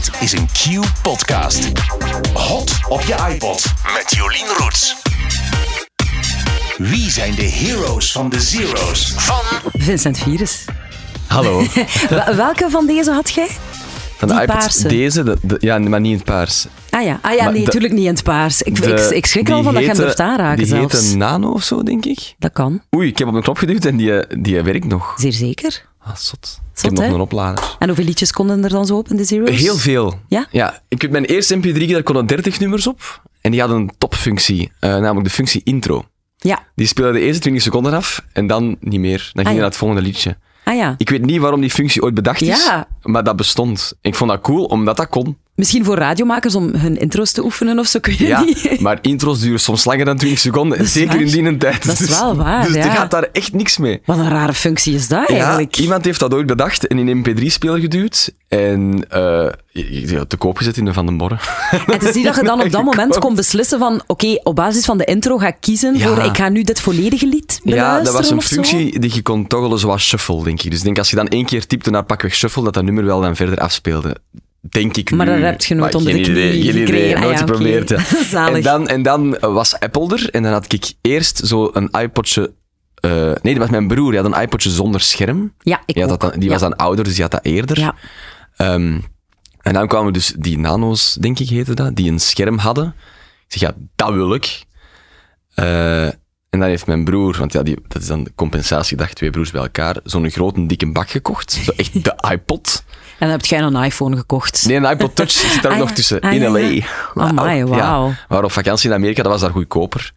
Dit is een Q-podcast. Hot op je iPod met Jolien Roets. Wie zijn de heroes van de zeros? Van Vincent Virus. Hallo. Wel- Welke van deze had jij? Van de Die iPod, paarse. Deze, de, de- ja, maar niet in het paars. Ah ja, ah, ja Maar nee, de- natuurlijk niet in het paars. Ik, De- ik, ik schrik er al die van dat je hem durft aanraken Die zelfs. heette Nano of zo, denk ik. Dat kan, Oei, ik heb op een knop geduwd en die, die werkt nog. zeer zeker. Ah, zot. ik heb nog een oplader. En hoeveel liedjes konden er dan zo op in de Zero's? Heel veel. Ja? Ja, ik heb mijn eerste mp3, daar konden 30 nummers op. En die hadden een topfunctie, eh, namelijk de functie intro. Ja. Die speelde de eerste 20 seconden af en dan niet meer. Dan ging Ah, je ja. naar het volgende liedje. Ah ja. Ik weet niet waarom die functie ooit bedacht is, Ja. maar dat bestond. Ik vond dat cool, omdat dat kon. Misschien voor radiomakers om hun intro's te oefenen of zo, kun je Ja, niet. maar intro's duren soms langer dan 20 seconden. Zeker waar. in die tijd. Dat is Dus- wel waar, Dus ja. er gaat daar echt niks mee. Wat een rare functie is dat eigenlijk. Iemand heeft dat ooit bedacht en in een mp3-speler geduwd. En je- te koop gezet in de Van den Borren. En het is niet dat je dan op dat moment kon beslissen van oké, op basis van de intro ga ik kiezen Ja. voor ik ga nu dit volledige lied beluisteren Ja, dat was een zo. functie die je kon toggelen zoals shuffle, denk ik. Dus ik denk als je dan één keer typte naar pakweg shuffle, dat dat nummer wel dan verder afspeelde. Denk ik Maar dat heb je nooit onder de knie idee, gekregen. Ah, nooit geprobeerd. ja. Zalig. En dan, en dan was Apple er en dan had ik eerst zo een iPodje... eh, nee, dat was mijn broer. Die had een iPodje zonder scherm. Ja, ik Die, had dat dan, die Ja. was dan ouder, dus die had dat eerder. Ja. Ehm, en dan kwamen dus die nano's, denk ik heette dat, die een scherm hadden. Ik zeg, ja, dat wil ik. Eh, en dan heeft mijn broer, want ja, die, dat is dan de compensatiedag, twee broers bij elkaar, zo'n grote dikke bak gekocht. Zo echt de iPod. En dan heb jij een iPhone gekocht. Nee, een iPod Touch zit daar ook Ah, nog tussen, Ah, in L.A. ja. Amai, wauw. Ja, we waren op vakantie in Amerika, dat was daar goedkoper.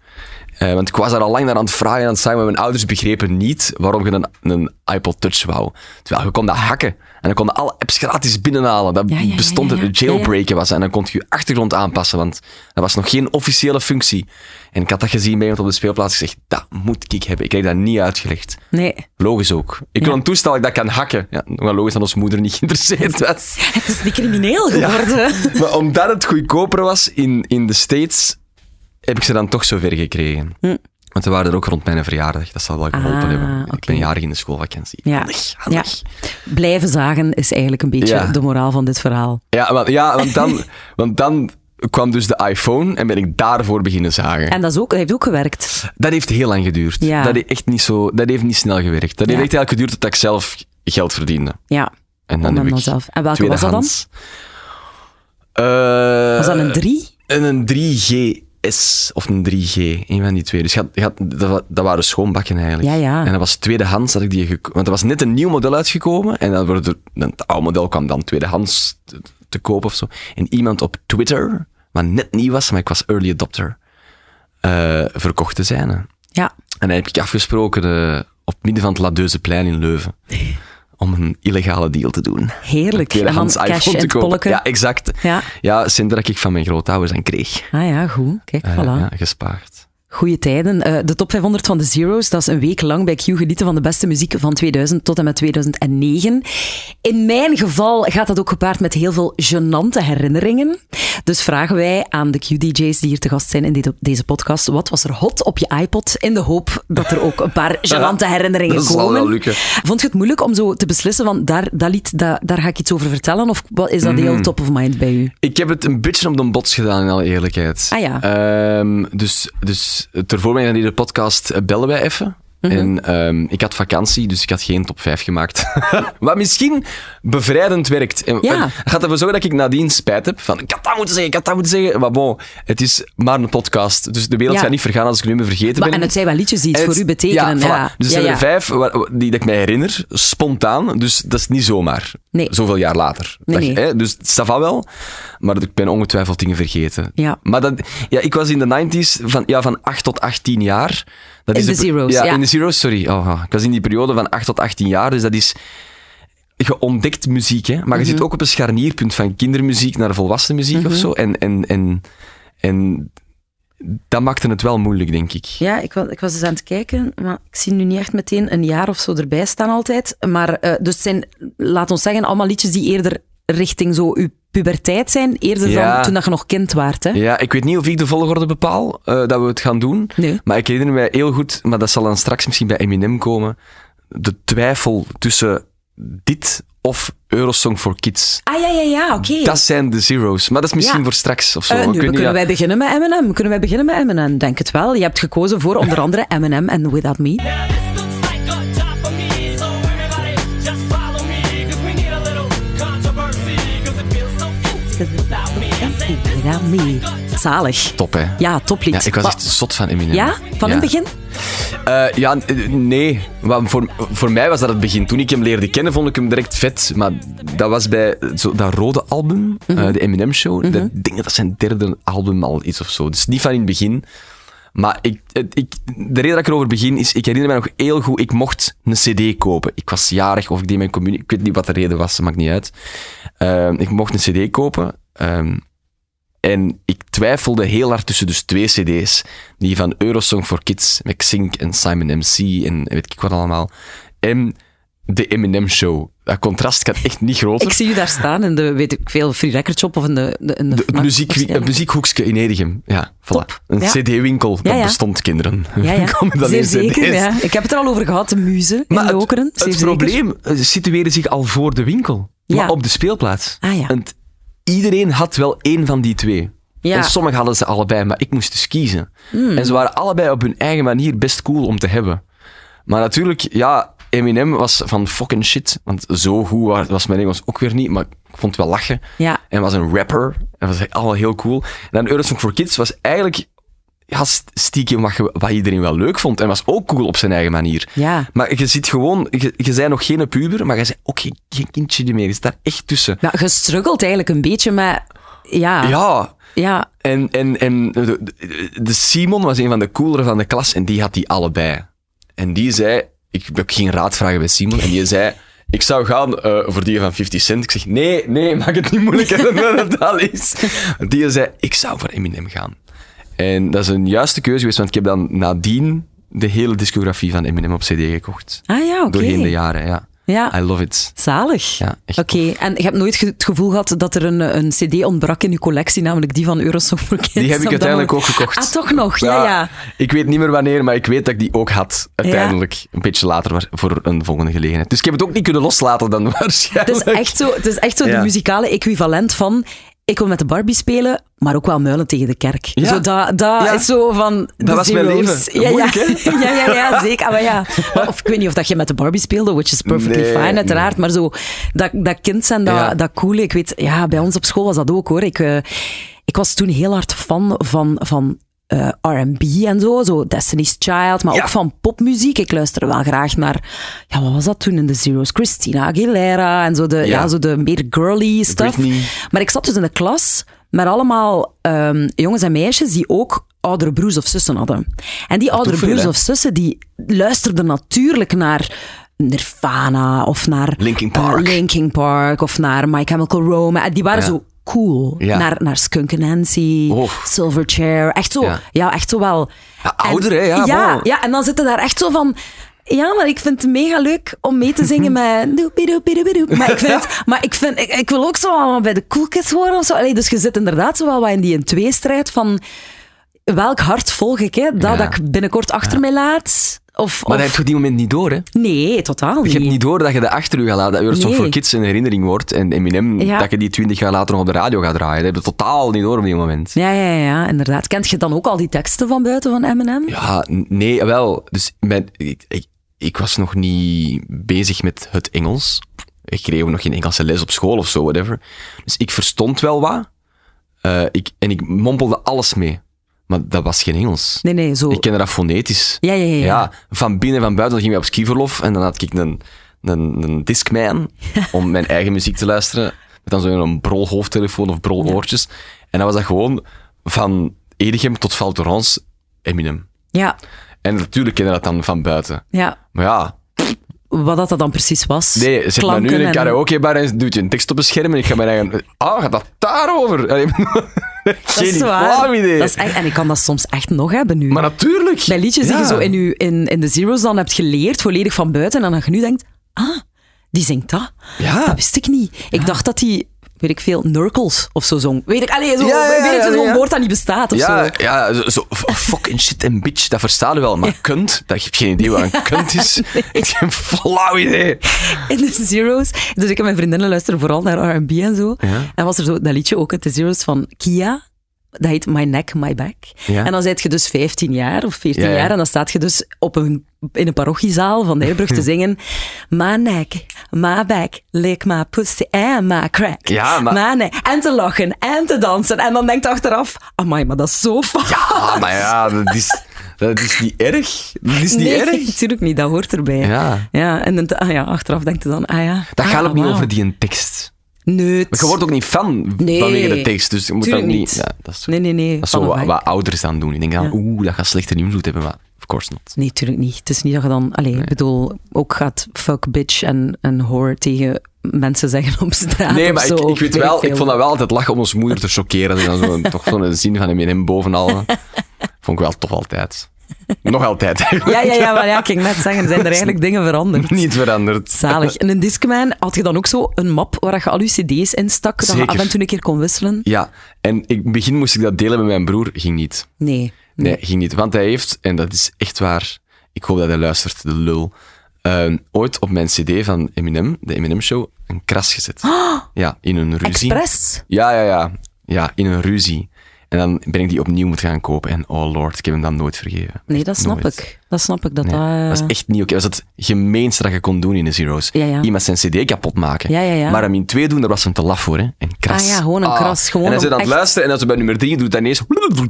Eh, want ik was daar al lang naar aan het vragen en aan het zeggen, maar mijn ouders begrepen niet waarom je een, een iPod Touch wou. Terwijl je kon dat hakken. En dan konden alle apps gratis binnenhalen. Dat Ja, ja, ja, bestond ja, er, ja. jailbreken was. En dan kon je je achtergrond aanpassen, want dat was nog geen officiële functie. En ik had dat gezien bij iemand op de speelplaats. Ik zeg, dat moet ik hebben. Ik kreeg dat niet uitgelegd. Nee, Logisch ook. Ik wil een toestel dat ik dat kan hakken. Ja, logisch dat onze moeder niet geïnteresseerd was. het is niet crimineel geworden. Maar omdat het goedkoper was in, in de States, heb ik ze dan toch zover gekregen. Hm. Want ze waren er ook rond mijn verjaardag. Dat zal wel geholpen ah, hebben. Ik ben jarig in de schoolvakantie. Ja. Ja. Blijven zagen is eigenlijk een beetje de moraal van dit verhaal. Ja, want, ja, want, dan, want dan kwam dus de iPhone en ben ik daarvoor beginnen zagen. En dat, ook, dat heeft ook gewerkt. Dat heeft heel lang geduurd. Dat, heeft echt niet zo, dat heeft niet snel gewerkt. Dat heeft echt heel geduurd tot ik zelf geld verdiende. Ja, en dan. En welke was dat dan? Uh, was dat een eh, 3? Een 3G S of een 3G, een van die twee. Dus dat, dat, waren schoonbakken eigenlijk. Ja, ja. En dat was tweedehands dat ik die Want er was net een nieuw model uitgekomen en dan wordt het oude model kwam dan tweedehands te, te koop of zo. En iemand op Twitter, wat net nieuw was, maar ik was early adopter, eh, verkocht te zijn. Ja. En dan heb ik afgesproken eh, op midden van het Ladeuze plein in Leuven. Nee. Om een illegale deal te doen. Heerlijk. En Tweedehands cash iPhone te kopen. Ja, exact. Ja. Ja, centen dat ik van mijn grootouders aan kreeg. Ah ja, goed. Kijk, Eh, voilà. ja, gespaard. Goeie tijden. Eh, de top 500 van de Zero's, dat is een week lang bij Q genieten van de beste muziek van 2000 tot en met 2009. In mijn geval gaat dat ook gepaard met heel veel gênante herinneringen. Dus vragen wij aan de Q-DJ's die hier te gast zijn in dit- deze podcast, wat was er hot op je iPod? In de hoop dat er ook een paar gênante herinneringen dat zal komen. wel lukken. Vond je het moeilijk om zo te beslissen van daar, dat lied, daar, daar ga ik iets over vertellen? Of wat- is dat Mhm. heel top of mind bij u? Ik heb het een beetje op de bots gedaan, in alle eerlijkheid. Ah ja. Ehm, dus, dus ter voorbereiding van deze podcast bellen wij even. Mhm. En ehm, ik had vakantie, dus ik had geen top 5 gemaakt. Wat misschien bevrijdend werkt. En, Ja. en gaat ervoor zorgen dat ik nadien spijt heb. Van, ik had dat moeten zeggen, ik had dat moeten zeggen. Maar bon, het is maar een podcast. Dus de wereld Ja. gaat niet vergaan als ik nu me vergeten Maar, ben. en het zijn wel liedjes die iets voor u betekenen. Ja, Ja, voilà. Dus er zijn er vijf waar- die dat ik mij herinner, spontaan. Dus dat is niet zomaar. Nee. Zoveel jaar later. Nee, Dat. Hè? Dus het staat wel. Maar ik ben ongetwijfeld dingen vergeten. Ja. Maar dat, ja, ik was in de 90s van, ja, van 8 tot 18 jaar. Dat In is de zeros, ja. in de zeros, sorry. Oh, ik was in die periode van 8 tot 18 jaar. Dus dat is. Je ontdekt muziek, hè? maar Mhm. je zit ook op een scharnierpunt van kindermuziek naar volwassen muziek Mhm. of zo. En, en, en, en dat maakte het wel moeilijk, denk ik. Ja, ik was, ik was eens aan het kijken, maar ik zie nu niet echt meteen een jaar of zo erbij staan altijd. Maar eh, dus het zijn, laat ons zeggen, allemaal liedjes die eerder richting zo uw puberteit zijn, eerder Ja. dan toen dat je nog kind waart. Hè? Ja, ik weet niet of ik de volgorde bepaal eh, dat we het gaan doen. Nee. Maar ik herinner mij heel goed, maar dat zal dan straks misschien bij Eminem komen, de twijfel tussen dit of Eurosong for Kids. Ah, ja, ja, ja, oké. Dat zijn de zeros. Maar dat is misschien Ja. voor straks of zo. Eh, nu, kunnen wij beginnen met Eminem? Kunnen wij beginnen met Eminem? Denk het wel. Je hebt gekozen voor onder andere Eminem en Without Me. Me. Zalig. Top, hè? Ja, toplied. Ja, ik was Wa- echt zot van Eminem. Ja? Van in het begin? Eh, ja, eh, nee. Voor, voor mij was dat het begin. Toen ik hem leerde kennen, vond ik hem direct vet. Maar dat was bij zo, dat rode album, Mhm. eh, de Eminem Show. Dat, ik denk dat dat zijn derde album al is of zo. Dus niet van in het begin. Maar ik, ik, de reden dat ik erover begin is, ik herinner me nog heel goed, ik mocht een cd kopen. Ik was jarig of ik deed mijn communie, ik weet niet wat de reden was, maakt niet uit. Ik mocht een cd kopen. ehm, en ik twijfelde heel hard tussen dus twee cd's. Die van Eurosong for Kids, met Xink en Simon MC en weet ik wat allemaal. En de Eminem Show. Dat contrast kan echt niet groter. Ik zie je daar staan in de, weet ik veel, Free Record Shop of in de... de, in de De, het muziek, het muziekhoekje in Edegem. Ja, voilà. Top. Een Ja. cd-winkel, dat Ja, ja. bestond, kinderen. Ja, ja. Zeer in zeker. Ja. Ik heb het er al over gehad, de muze in Maar Lokeren. Zeer het probleem eh, situeerde zich al voor de winkel. Maar op de speelplaats. Ah, ja. En iedereen had wel één van die twee. Ja. En sommigen hadden ze allebei, maar ik moest dus kiezen. Hmm. En ze waren allebei op hun eigen manier best cool om te hebben. Maar natuurlijk, ja, Eminem was van fucking shit. Want zo goed wa- was mijn Engels ook weer niet, maar ik vond het wel lachen. Ja. En was een rapper. En was allemaal heel cool. En dan Eurosong for Kids was eigenlijk ja, st- stiekem wat, wat iedereen wel leuk vond. En was ook cool op zijn eigen manier. Ja. Maar je ziet gewoon, je, je bent nog geen puber, maar je bent ook geen, geen kindje meer. Je zit daar echt tussen. Nou, je struggelt eigenlijk een beetje met... Ja. Ja, Ja. en, en, en de, Simon was een van de coolere van de klas en die had die allebei. En die zei, ik heb geen raad vragen bij Simon, en die zei, ik zou gaan eh, voor die van 50 Cent. Ik zeg, nee, nee, maak het niet moeilijker dan het al is. Die zei, ik zou voor Eminem gaan. En dat is een juiste keuze geweest, want ik heb dan nadien de hele discografie van Eminem op cd gekocht. Ah ja, oké. Doorheen de jaren, ja. Ja. I love it. Zalig. Ja, echt Oké, en je hebt nooit ge- het gevoel gehad dat er een, een cd ontbrak in je collectie, namelijk die van Eurosong for Kids? Die heb ik uiteindelijk ook gekocht. Ah, toch nog? Ja, ja. Ik weet niet meer wanneer, maar ik weet dat ik die ook had. Uiteindelijk. Een beetje later voor een volgende gelegenheid. Dus ik heb het ook niet kunnen loslaten dan waarschijnlijk. Het is echt zo, het is echt zo de muzikale equivalent van... Ik wil met de Barbie spelen, maar ook wel muilen tegen de kerk. Ja. Zo dat, dat Ja. is zo van Dat was mijn leven. Ja, Moeilijk, ja. ja, ja, ja, zeker. Ah, maar ja. Of ik weet niet of dat je met de Barbie speelde, which is perfectly Nee, fine, uiteraard. Maar zo, dat, dat kind zijn, dat, dat coole. Ik weet, ja, bij ons op school was dat ook, hoor. Ik, eh, ik was toen heel hard fan van... van eh, R&B en zo, zo Destiny's Child, maar Ja. ook van popmuziek. Ik luisterde wel graag naar, ja, wat was dat toen in de Zero's? Christina Aguilera en zo de, ja. Ja. zo de meer girly stuff. Britney. Maar ik zat dus in de klas met allemaal ehm, jongens en meisjes die ook oudere broers of zussen hadden. En die oudere veel, broers of zussen, die luisterden natuurlijk naar Nirvana of naar Linkin Park. Linkin Park of naar My Chemical Romance. En Die waren Ja. zo cool. Ja. Naar, naar Skunk Nancy, Oh. Silverchair. Echt zo, ja. Ja. echt zo wel. Ja, ouder, hè? Ja, ja, ja, en dan zitten daar echt zo van... Ja, maar ik vind het mega leuk om mee te zingen met... Maar ik vind, maar ik, vind ik, ik wil ook zo wel bij de cool kids horen of zo. Allee, dus je zit inderdaad zo wel wat in die een tweestrijd van... Welk hart volg ik, hè? Dat, Ja. dat ik binnenkort achter mij laat? Of, Maar dat heb je op die moment niet door, hè? Nee, totaal niet. Je hebt niet door dat je dat achter je gaat laten. Dat Eurosong Nee. for Kids een herinnering wordt. En Eminem, Ja. dat je die twintig jaar later nog op de radio gaat draaien. Dat heb je totaal niet door op die moment. Ja, ja, ja, inderdaad. Kent je dan ook al die teksten van buiten van Eminem? Ja, nee, wel. Dus mijn, ik, ik, ik was nog niet bezig met het Engels. Ik kreeg ook nog geen Engelse les op school of zo, whatever. Dus ik verstond wel wat. Eh, ik, en ik mompelde alles mee. Maar dat was geen Engels. Nee, nee, zo... Ik kende dat fonetisch. Ja, ja, ja. ja. van binnen en van buiten gingen we op skiverlof en dan had ik een, een, een Discman om mijn eigen muziek te luisteren. Met dan zo'n brol hoofdtelefoon of brol oortjes. En dan was dat gewoon van Edegem tot Val Thorens Eminem. ja, En natuurlijk kende dat dan van buiten. ja. Maar ja, Wat dat, dan precies was. nee, zet maar nu in een en- karaokebar en doet je een tekst op een scherm en ik ga mijn eigen... Ah, gaat dat daarover? Dat Geen is waar. idee. Dat is echt, en ik kan dat soms echt nog hebben nu. Maar natuurlijk. Bij liedjes die Ja. je zo in, u, in, in de Zero's dan hebt geleerd, volledig van buiten, en dan je nu denkt, ah, die zingt dat. Ja. Dat wist ik niet. Ik dacht dat die weet ik veel, Nurkles of zo zong. Weet ik, allee, zo, Ja, weet ik zo'n woord dat niet bestaat of Ja, zo. ja zo, fucking shit en bitch, dat verstaan we wel. Maar kunt, dat, je hebt geen idee wat een kunt is. Ik heb geen flauw idee. In de Zero's. Dus ik en mijn vriendinnen luisteren vooral naar R&B en zo. En was er zo dat liedje ook de Zero's van Kia. Dat heet My Neck, My Back. Ja. En dan zit je dus 15 jaar of 14 Ja, ja. jaar en dan staat je dus op een, in een parochiezaal van de Heerbrug te zingen My neck, my back, lick my pussy and my crack. Ja, maar- My neck. En te lachen en te dansen. En dan denkt je achteraf, amai, maar dat is zo fout. Ah, maar ja, dat is, dat is niet erg. Dat is niet nee, erg. natuurlijk niet. Dat hoort erbij. Ja. Ja, en dan, ah ja, achteraf denkt je dan, ah ja. Dat ah, gaat ook niet over die een tekst. Maar je wordt ook niet fan Nee. vanwege de tekst. Dus je moet dat Tuurlijk niet... niet. Ja, dat is, Nee, nee, nee. dat is zo wat, ouders dan doen. Ik denk dan, Ja. oeh, dat gaat slechter invloed hebben. Maar of course not. Nee, tuurlijk niet. Het is niet dat je dan, allee, ik bedoel, ook gaat fuck, bitch en, en whore tegen mensen zeggen op straat. Nee, maar zo, ik, ik weet wel, veel. ik vond dat wel altijd lachen om ons moeder te choqueren. En dan zo, toch zo'n zin van hem bovenal. Vond ik wel tof altijd. Nog altijd. Ja, ja, ja, maar ja, ik ging net zeggen, zijn er eigenlijk dingen veranderd? Niet veranderd. Zalig. En in Discman had je dan ook zo een map waar je al je cd's in stak, dat je Zeker. af en toe een keer kon wisselen? Ja, en in het begin moest ik dat delen met mijn broer. Ging niet. Nee. Nee, ging niet. Want hij heeft, en dat is echt waar, ik hoop dat hij luistert, de lul, eh, ooit op mijn cd van Eminem, de Eminem Show, een kras gezet. Ja, in een ruzie. Express? Ja, ja, ja. Ja, in een ruzie. En dan ben ik die opnieuw moeten gaan kopen. En oh lord, ik heb hem dan nooit vergeven. Nee, dat snap Nooit. ik. Dat snap ik. Dat Nee, dat, dat is echt niet oké. Dat was het gemeenste dat je kon doen in de Zero's. Ja, ja. Iemand zijn cd kapot maken. Ja, ja, ja. Maar hem in twee doen, daar was hem te laf voor. Hè. En kras. Ah ja, gewoon een kras. Gewoon en aan het echt- luisteren en als hij bij nummer drie doet, dan ineens... En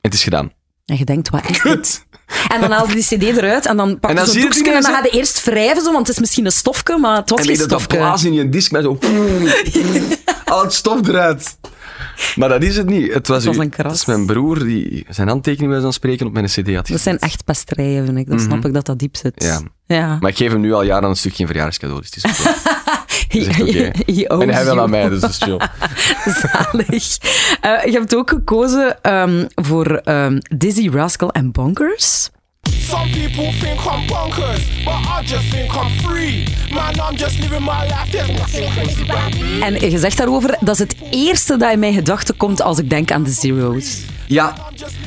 het is gedaan. En je denkt, wat is dit? En dan haal je die cd eruit en dan pak En je dan zo'n zie je het doekje en dan ineens, ga je eerst wrijven, zo, want het is misschien een stofje, maar het was En geen weet je, dat stofje. blazen in je disc met zo... Al het stof eruit. Maar dat is het niet. Het was, was u- een kras. Dat is mijn broer die zijn handtekening bij zo'n spreken op mijn cd had Dat zijn echt pesterijen, vind ik. Dat snap ik dat dat diep zit. Mhm. Ja. ja. Maar ik geef hem nu al jaren een stuk geen verjaardagscadeau, dus het is. Het. He owes En hij wil aan mij, dus dat is chill. Zalig. Eh, je hebt ook gekozen ehm, voor ehm, Dizzy Rascal en Bonkers. Some people think I'm bonkers, but I just think I'm free. Man, I'm just living my life. There's nothing crazy about me. En je zegt daarover, dat is het eerste dat in mijn gedachten komt als ik denk aan de Zero's. Ja,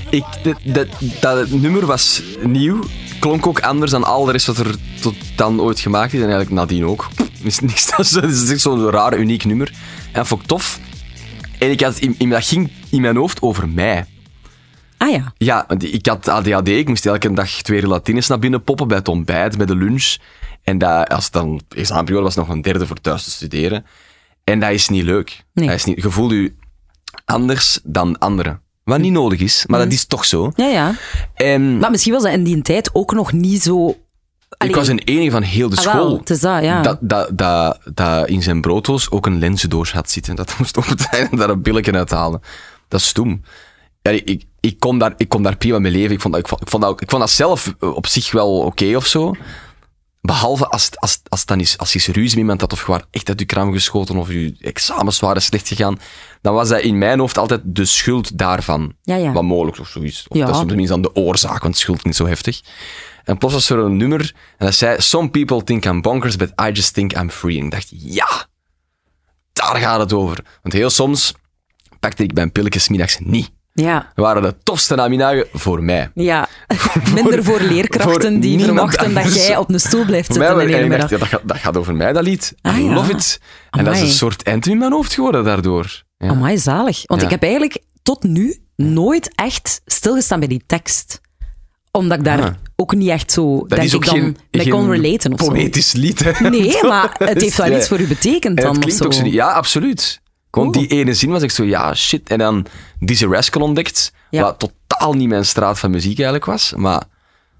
ik, dat, dat, dat nummer was nieuw. Klonk ook anders dan al de rest wat er tot dan ooit gemaakt is. En eigenlijk nadien ook. Is niks, dat is, echt zo'n raar, uniek nummer. En dat vond ik tof. En ik had, in, in, dat ging in mijn hoofd over mij. Ah ja. Ja, ik had ADHD. Ik moest elke dag twee relatines naar binnen poppen bij het ontbijt, bij de lunch. En dat, als het dan examenperiode was, nog een derde voor thuis te studeren. En dat is niet leuk. Nee. Dat is niet, je voelt je anders dan anderen. Wat niet nodig is, maar dat is toch zo. Ja, ja. En Maar misschien was dat in die tijd ook nog niet zo... ik was een enige van heel de ah, school. dat, ja. Dat, dat, dat, dat in zijn brooddoos ook een lenzendoos had zitten. Dat moest op het einde daar een billetje uit halen. Dat is stom. Ja, ik, ik, kon daar, ik kon daar prima mee leven. Ik vond, dat, ik, vond, ik, vond dat, ik vond dat zelf op zich wel oké of zo. Behalve als, als, als, dan is, als ruzie met iemand had of je echt uit je kram geschoten of je examens waren slecht gegaan, dan was dat in mijn hoofd altijd de schuld daarvan. Ja, ja. Wat mogelijk of zoiets. Of Ja. dat is tenminste dan de oorzaak, want schuld is niet zo heftig. En plots was er een nummer en dat zei: Some people think I'm bonkers, but I just think I'm free. En ik dacht: ja, daar gaat het over. Want heel soms pakte ik mijn pilletjes middags niet. Ja. Waren de tofste namiddagen voor mij. Ja, minder voor leerkrachten voor die verwachten dat jij op een stoel blijft mij zitten en ik dacht, ja, dat, gaat, dat gaat over mij, dat lied. Ah, I ja. love it. En dat is een soort anthem in mijn hoofd geworden daardoor. Ja. Amai, zalig. Want Ja. ik heb eigenlijk tot nu nooit echt stilgestaan bij die tekst. Omdat ik daar Ah. ook niet echt zo, Dat denk is ook ik dan, geen, geen kon relaten of zo. poëtisch lied. Hè. Nee, maar het heeft wel Ja. iets voor u betekend En dan het of zo. ook zo. niet- Ja, absoluut. Gewoon Cool. die ene zin was ik zo, ja, shit. En dan Dizzy Rascal ontdekt, Ja. wat totaal niet mijn straat van muziek eigenlijk was. Maar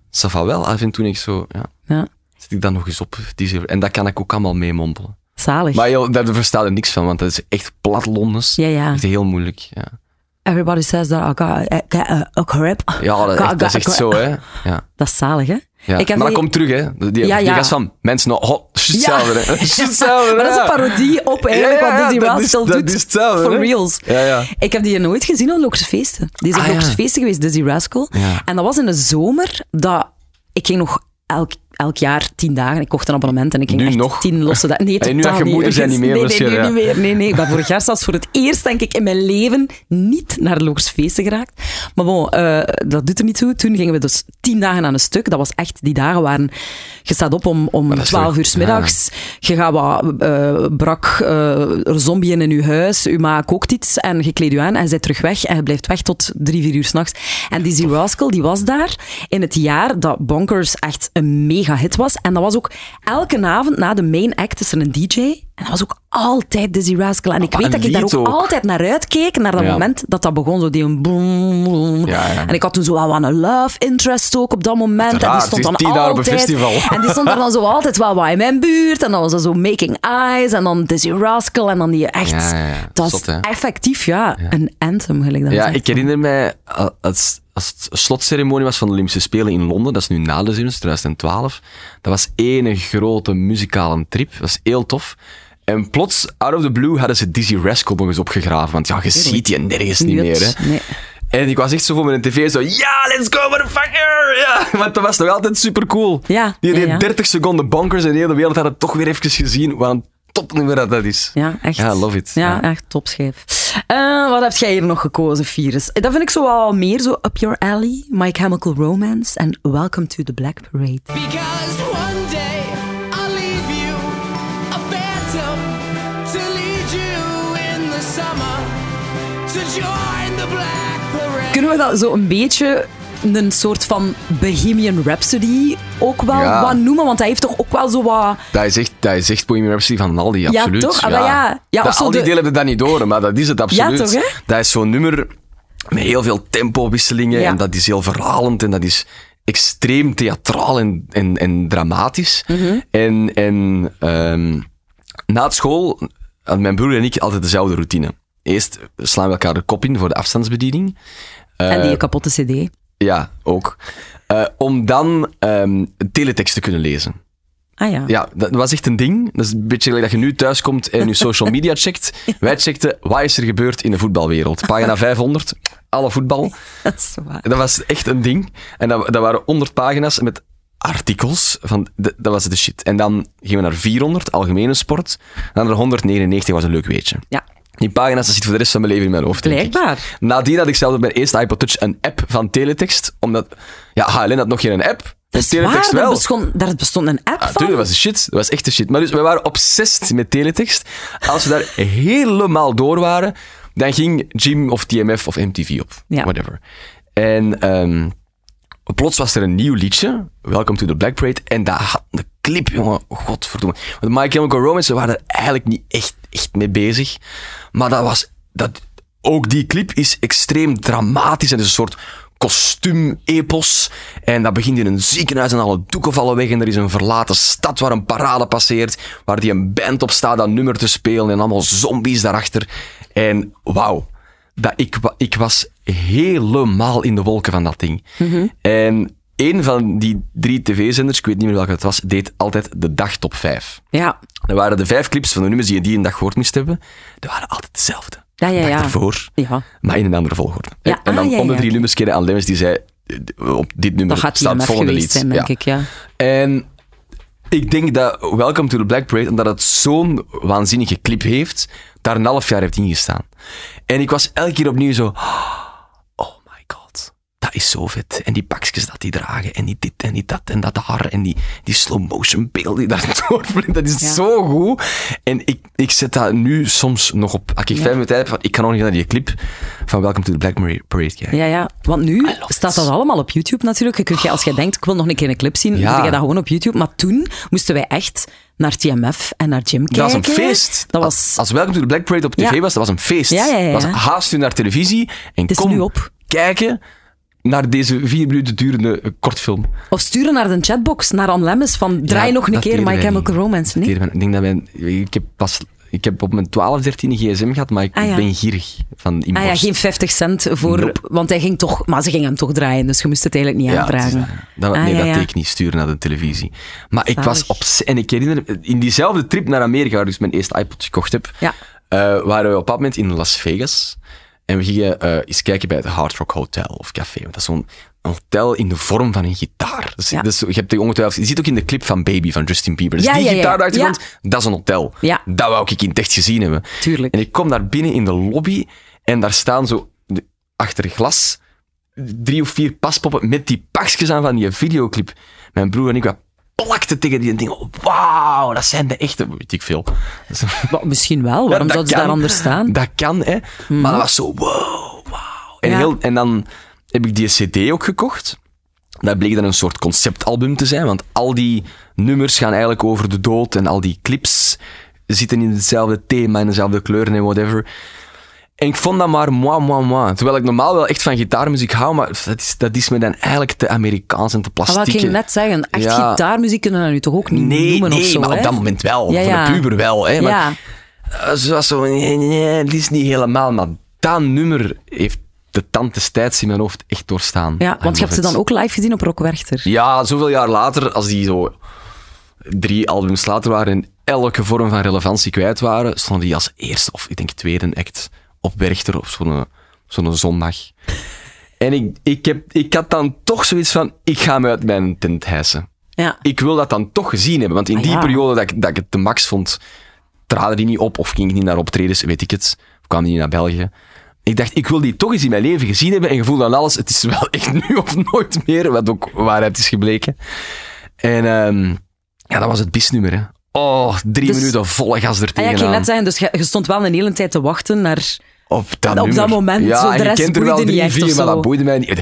ça va wel. Af en toe denk ik zo, ja, Ja, zet ik dan nog eens op. Dizzy, en dat kan ik ook allemaal meemompelen. zalig. Maar joh, daar verstaat er niks van, want dat is echt plat Londens. Ja, ja. Echt heel moeilijk, ja. Everybody says that I got, I got a, grip. Ja, dat, Got- echt- dat is echt zo, hè. Ja. Dat is zalig, hè? Ja. Ik heb maar dat komt terug, hè. Die, Ja, gast van, mensen, oh, is Ja. hetzelfde, hè. Hetzelfde, maar dat is een parodie op eigenlijk wat Dizzy dat Rascal dat doet. is hetzelfde, For reals. Ja, ja. Ik heb die nooit gezien op Lokers Feesten. Die is op Ah. Lokers Feesten geweest, Dizzy Rascal. En dat was in de zomer dat... Ik ging nog elk, elk jaar tien dagen. Ik kocht een abonnement en ik ging Nu echt nog? tien losse dagen. Nee, En nu dat je niet. moeder bent, niet meer Nee, nee, niet meer. Nee, nee. Ik ben vorig jaar zelfs voor het eerst, denk ik, in mijn leven niet naar Loors feesten geraakt. Maar bon, eh, dat doet er niet toe. Toen gingen we dus tien dagen aan een stuk. Dat was echt, die dagen waren... Je staat op om, om dat is 12 toch- uur 's middags. Je gaat wat eh, brak eh zombieën in je huis. Je ma kookt iets en je kleedt je aan en bent terug weg. En je blijft weg tot drie, vier uur s'nachts. En Dizzy Rascal, die was daar in het jaar dat Bonkers echt een mega hit was. En dat was ook elke avond na de main act is er een DJ. En dat was ook altijd Dizzy Rascal. En ik weet dat ik daar ook, altijd naar uitkeek, naar dat Ja. moment dat dat begon. Zo die een boom, boom. Ja, ja. En ik had toen zo wel wat een love interest ook op dat moment. en die stond dan tien dagen op een altijd... festival. En die stond er dan zo altijd wel wat in mijn buurt. En dan was dat zo Making Eyes. En dan Dizzy Rascal. En dan die echt... Dat Zot, is effectief, ja, een anthem, gelijk dat Ja, ik herinner mij, uh, als, als het slotceremonie was van de Olympische Spelen in Londen, dat is nu na de Zeeuws, 2012, dat was één grote muzikale trip. Dat was heel tof. En plots, out of the blue, hadden ze Dizzy Rascal nog eens opgegraven. Want ja, je ziet die nergens niet meer. Hè. Nee. En ik was echt zo voor mijn tv zo, ja, let's go, motherfucker! Ja, want dat was toch altijd super cool. Ja, Die ja, deed ja. 30 seconden bonkers en de hele wereld had het toch weer even gezien. Wat een topnummer dat dat is. Ja, echt. Ja, love it. Ja, Ja. echt topschijf. Eh, wat heb jij hier nog gekozen, Virus? Dat vind ik zo wel meer zo up your alley. My Chemical Romance en Welcome to the Black Parade. Because dat zo een beetje een soort van Bohemian Rhapsody ook wel Ja. wat noemen? Want hij heeft toch ook wel zo wat... Dat is echt, dat is echt Bohemian Rhapsody van Aldi, absoluut. toch? Ah, maar ja. Ja, Dat- zo al die de- delen hebben dat niet door, maar dat is het absoluut. toch, hè? Dat is zo'n nummer met heel veel tempowisselingen Ja. en dat is heel verhalend en dat is extreem theatraal en, en, en dramatisch. Mhm. En, en ehm, na het school hadden mijn broer en ik altijd dezelfde routine. Eerst slaan we elkaar de kop in voor de afstandsbediening. En die kapotte cd. Ja, ook. Eh, om dan ehm teletext te kunnen lezen. Ah ja. Ja, dat was echt een ding. Dat is een beetje gelijk dat je nu thuis komt en je social media checkt. Wij checkten, wat is er gebeurd in de voetbalwereld? Pagina 500, alle voetbal. Dat is waar. Dat was echt een ding. En dat, dat waren 100 pagina's met artikels. Van, de- dat was de shit. En dan gingen we naar 400, algemene sport. En dan naar 199 was een leuk weetje. Ja, Die pagina's dat zit voor de rest van mijn leven in mijn hoofd, denk ik. blijkbaar. Nadien had ik zelf op mijn eerste iPod Touch een app van Teletext. Omdat, ja, HLN had nog geen app. Dat is Teletext waar, wel. daar bestond, daar bestond een app Ah, van. tuurlijk, dat was de shit. Dat was echt de shit. Maar dus, we waren obsessed met teletext. Als we daar helemaal door waren, dan ging Jim of TMF of MTV op. Ja. Whatever. En ehm, plots was er een nieuw liedje, Welcome to the Black Parade, en dat had een clip, jongen, godverdomme. Want My Chemical Romance, ze waren er eigenlijk niet echt, echt mee bezig. Maar dat was... Dat, ook die clip is extreem dramatisch en is een soort kostuum-epos. En dat begint in een ziekenhuis en alle doeken vallen weg en er is een verlaten stad waar een parade passeert, waar die een band op staat dat nummer te spelen en allemaal zombies daarachter. En wauw, dat ik, ik was helemaal in de wolken van dat ding. En een van die drie tv-zenders, ik weet niet meer welke het was, deed altijd de dagtop 5. Ja, Er waren de vijf clips van de nummers die je die een dag gehoord moest hebben. Die waren altijd dezelfde. Ja, ja, dag ja. ervoor, ja. maar in een andere volgorde. Ja, en dan ah, ja, ja, drie nummers kennen aan Lemmens die zei, eh, op dit nummer staat het volgende lied. zijn, denk ik, ja. En ik denk dat Welcome to the Black Parade, omdat het zo'n waanzinnige clip heeft, daar een half jaar heeft ingestaan. En ik was elke keer opnieuw zo, dat is zo vet. En die pakjes dat die dragen, en die dit en die dat en dat haar, en die, die slow motion beeld die daar doorvliegt, dat is Ja. zo goed. En ik, ik zet dat nu soms nog op, als ik vijf minuten heb, van, ik kan nog niet naar die clip van Welcome to the Black Parade kijken. Ja, ja. Want nu staat dat allemaal op YouTube natuurlijk. Je kunt, je, als je denkt, ik wil nog een keer een clip zien, Ja. dan doe je dat gewoon op YouTube. Maar toen moesten wij echt naar TMF en naar Jim Dat kijken. was een feest. Dat Als- was... Als Welcome to the Black Parade op tv Ja. was, dat was een feest. Ja, ja, ja, Dat ja. was haast u naar televisie en kom nu op. kijken naar deze vier minuten durende kortfilm. Of sturen naar de chatbox, naar Anne van draai Ja, nog een keer My Chemical. Romance. Nee? Ik denk dat wij, ik heb pas, ik heb op mijn 12, 13 gsm gehad, maar ik Ah, ja. ben gierig van Ah ja, geen 50 cent voor... Nope. Want hij ging toch... Maar ze gingen hem toch draaien, dus je moest het eigenlijk niet Ja, het is aanvragen. dat. Ah, nee, ja, dat deed ik niet sturen naar de televisie. Maar ik was op... En ik herinner me, in diezelfde trip naar Amerika, waar ik dus mijn eerste iPod gekocht heb, eh, waren we op dat moment in Las Vegas. En we gingen eh, eens kijken bij het Hard Rock Hotel of Café. Want dat is zo'n hotel in de vorm van een gitaar. Dus, Ja. dus je, hebt die ongetwijfeld, je ziet ook in de clip van Baby van Justin Bieber. Dus Ja, die ja, gitaar daar Ja. dat is een hotel. Dat wou ik in het echt gezien hebben. Tuurlijk. En ik kom daar binnen in de lobby en daar staan zo de- achter glas drie of vier paspoppen met die pakjes aan van die videoclip. Mijn broer en ik wat plakten tegen die dingen. Wauw, dat zijn de echte, weet ik veel. Maar misschien wel. Waarom dat zouden ze daar anders staan? Dat kan, hè. Maar dat was zo, wow, wauw. En, Ja. heel, en dan heb ik die cd ook gekocht. Dat bleek dan een soort conceptalbum te zijn, want al die nummers gaan eigenlijk over de dood en al die clips zitten in hetzelfde thema, in dezelfde kleuren en whatever. En ik vond dat maar moi, moi, moi. Terwijl ik normaal wel echt van gitaarmuziek hou, maar dat is, dat is me dan eigenlijk te Amerikaans en te Ah, plastiek. wat ik ging net zeggen, echt Ja. gitaarmuziek kunnen we dat nu toch ook niet Nee, noemen nee, of zo, maar hè? op dat moment wel. Ja, Voor de puber wel. Hè, maar, ja, eh, Ze was zo, nee, nee, dit is niet helemaal. Maar dat nummer heeft de tand destijds in mijn hoofd echt doorstaan. ja, want je hebt ze dan ook live gezien op Rock Werchter. Ja, zoveel jaar later, als die zo drie albums later waren en elke vorm van relevantie kwijt waren, stonden die als eerste of ik denk tweede act op Werchter op zo'n zo'n zondag. En ik, ik, heb, ik had dan toch zoiets van, ik ga me uit mijn tent hijsen. Ja. Ik wil dat dan toch gezien hebben, want in Ah, die ja. periode dat ik, dat ik het de max vond, traden die niet op of ging ik niet naar optredens, weet ik het. Of kwam die niet naar België. Ik dacht, ik wil die toch eens in mijn leven gezien hebben en gevoel dan alles, het is wel echt nu of nooit meer, wat ook waarheid is gebleken. En ehm, ja, dat was het bisnummer, hè. Oh, drie Dus- minuten volle gas er Ah, ja, ik ging net zeggen, dus je, je stond wel een hele tijd te wachten naar... Op dat, Op dat nummer. moment, Ja, zo, de en je rest kent er wel drie, vier, maar dat boeide mij niet.